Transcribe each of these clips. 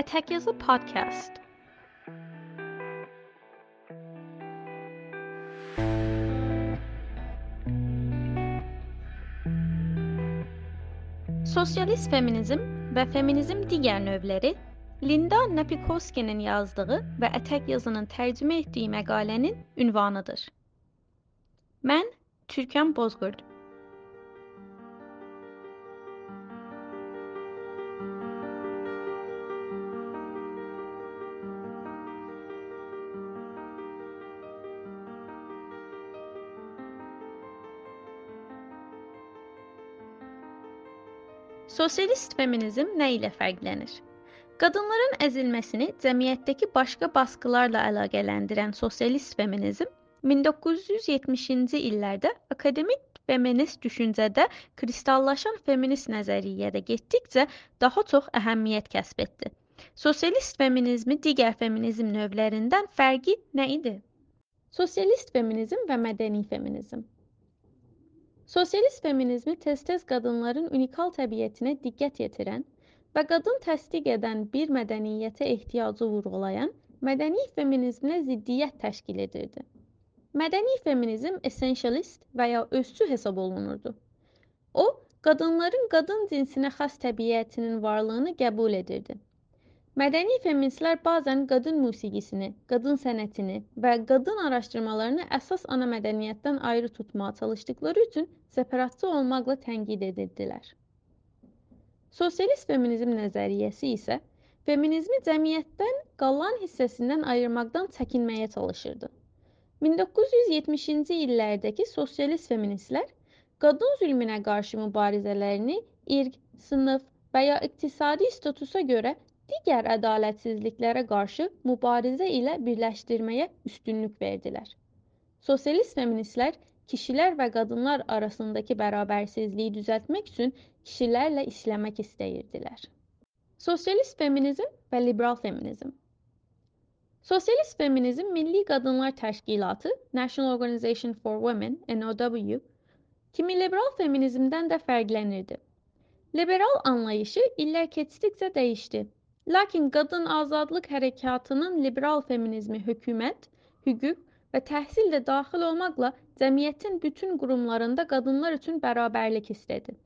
Attack Yazılı Podcast. Sosyalist feminizm ve feminizm diğer növleri Linda Napikoski'nin yazdığı ve Attack yazının tercüme ettiği məqalənin ünvanıdır. Mən Türkan Bozgurd Sosialist feminizm nə ilə fərqlənir? Qadınların əzilməsini cəmiyyətdəki başqa basqılarla əlaqələndirən sosialist feminizm 1970-ci illərdə akademik feminist düşüncədə kristallaşan feminist nəzəriyyədə getdikcə daha çox əhəmiyyət kəsb etdi. Sosialist feminizmi digər feminizm növlərindən fərqi nə idi? Sosialist feminizm və mədəni feminizm Sosialist feminizmi tez-tez qadınların unikal təbiətinə diqqət yetirən və qadın təsdiq edən bir mədəniyyətə ehtiyacı vurğulayan mədəni feminizmlə ziddiyyət təşkil edirdi. Mədəni feminizm essentialist və ya özçü hesab olunurdu. O, qadınların qadın cinsinə xas təbiətinin varlığını qəbul edirdi. Mədəni feministlər bəzən qadın musiqisini, qadın sənətini və qadın araşdırmalarını əsas ana mədəniyyətdən ayrı tutmağa çalışdıkları üçün separatçı olmaqla tənqid edirdilər. Sosialist feminizm nəzəriyyəsi isə feminizmi cəmiyyətdən qalan hissəsindən ayırmaqdan çəkinməyə çalışırdı. 1970-ci illərdəki sosialist feministlər qadın zülmünə qarşı mübarizələrini irq, sınıf və ya iqtisadi statusa görə digər ədalətsizliklərə qarşı mübarizə ilə birləşdirməyə üstünlük verdilər. Sosialist feministlər kişilər və qadınlar arasındakı bərabərsizliyi düzəltmək üçün kişilərlə işləmək istəyirdilər. Sosialist feminizm və liberal feminizm Sosialist feminizm Milli Qadınlar Təşkilatı National Organization for Women NOW kimi liberal feminizmdən də fərqlənirdi. Liberal anlayışı illər keçdikcə dəyişdi Lakin qadın azadlıq hərəkatının liberal feminizmi hökumət, hüquq və təhsil də daxil olmaqla cəmiyyətin bütün qurumlarında qadınlar üçün bərabərlik istədi.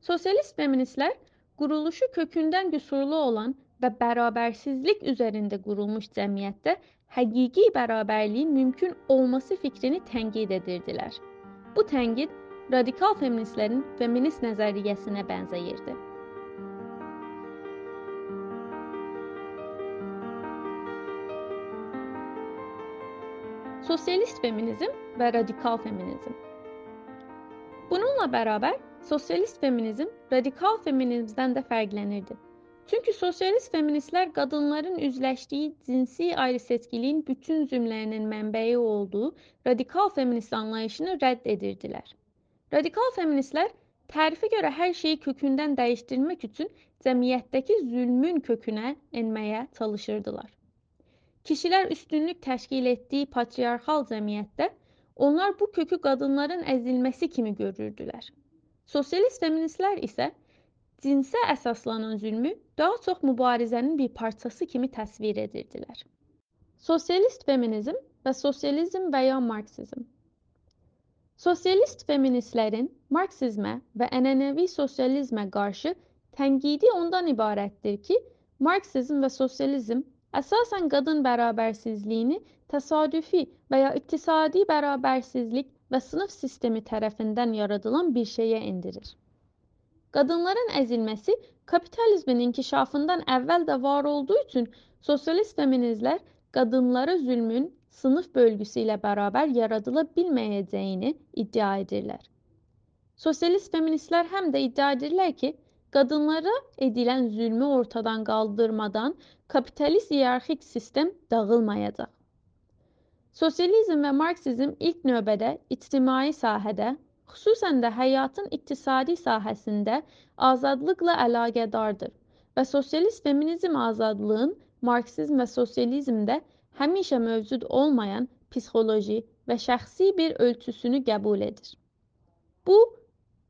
Sosialist feministlər quruluşu kökündən qüsurlu olan və bərabərsizlik üzərində qurulmuş cəmiyyətdə həqiqi bərabərliyin mümkün olması fikrini tənqid edirdilər. Bu tənqid radikal feministlərin feminist nəzəriyyəsinə bənzəyirdi. Sosialist feminizm və radikal feminizm. Bununla bərabər sosialist feminizm radikal feminizmdən də fərqlənirdi. Çünki sosialist feministlər qadınların üzləşdiyi cinsi ayrıseçkiliyin bütün zümlərinin mənbəyi olduğu radikal feminist anlayışını rədd edirdilər. Radikal feministlər tərifə görə hər şeyi kökündən dəyişdirmək üçün cəmiyyətdəki zülmün kökünə enməyə çalışırdılar. Kişilər üstünlük təşkil etdiyi patriarxal cəmiyyətdə onlar bu kökü qadınların əzilməsi kimi görürdülər. Sosialist feministlər isə cinsə əsaslanan zülmü daha çox mübarizənin bir parçası kimi təsvir edirdilər. Sosialist feminizm və sosializm və ya marksizm Sosialist feministlərin marksizmə və ənənəvi sosializmə qarşı tənqidi ondan ibarətdir ki, marksizm və sosializm əsasən qadın bərabərsizliyini təsadüfi və ya iqtisadi bərabərsizlik və sinif sistemi tərəfindən yaradılan bir şeyə endirir. Qadınların əzilməsi kapitalizmin inkişafından əvvəl də var olduğu üçün sosialist feministlər qadınlara zülmün sınıf bölgüsü ilə bərabər yaradıla bilməyəcəyini iddia edirlər. Sosialist feministlər həm də iddia edirlər ki, qadınlara edilən zülmü ortadan qaldırmadan kapitalist iyerarxik sistem dağılmayacaq. Sosializm və Marksizm ilk növbədə ictimai sahədə, xüsusən də həyatın iqtisadi sahəsində azadlıqla əlaqədardır və sosialist feminizm azadlığın Marksizm və sosializmdə həmişə mövcud olmayan psixoloji və şəxsi bir ölçüsünü qəbul edir. Bu,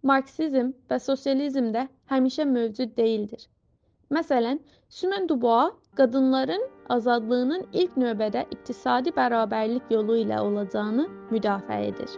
Marksizm və sosializmdə həmişə mövcud deyildir. Məsələn, Simone de Beauvoir qadınların azadlığının ilk növbədə iqtisadi bərabərlik yolu ilə olacağını müdafiə edir.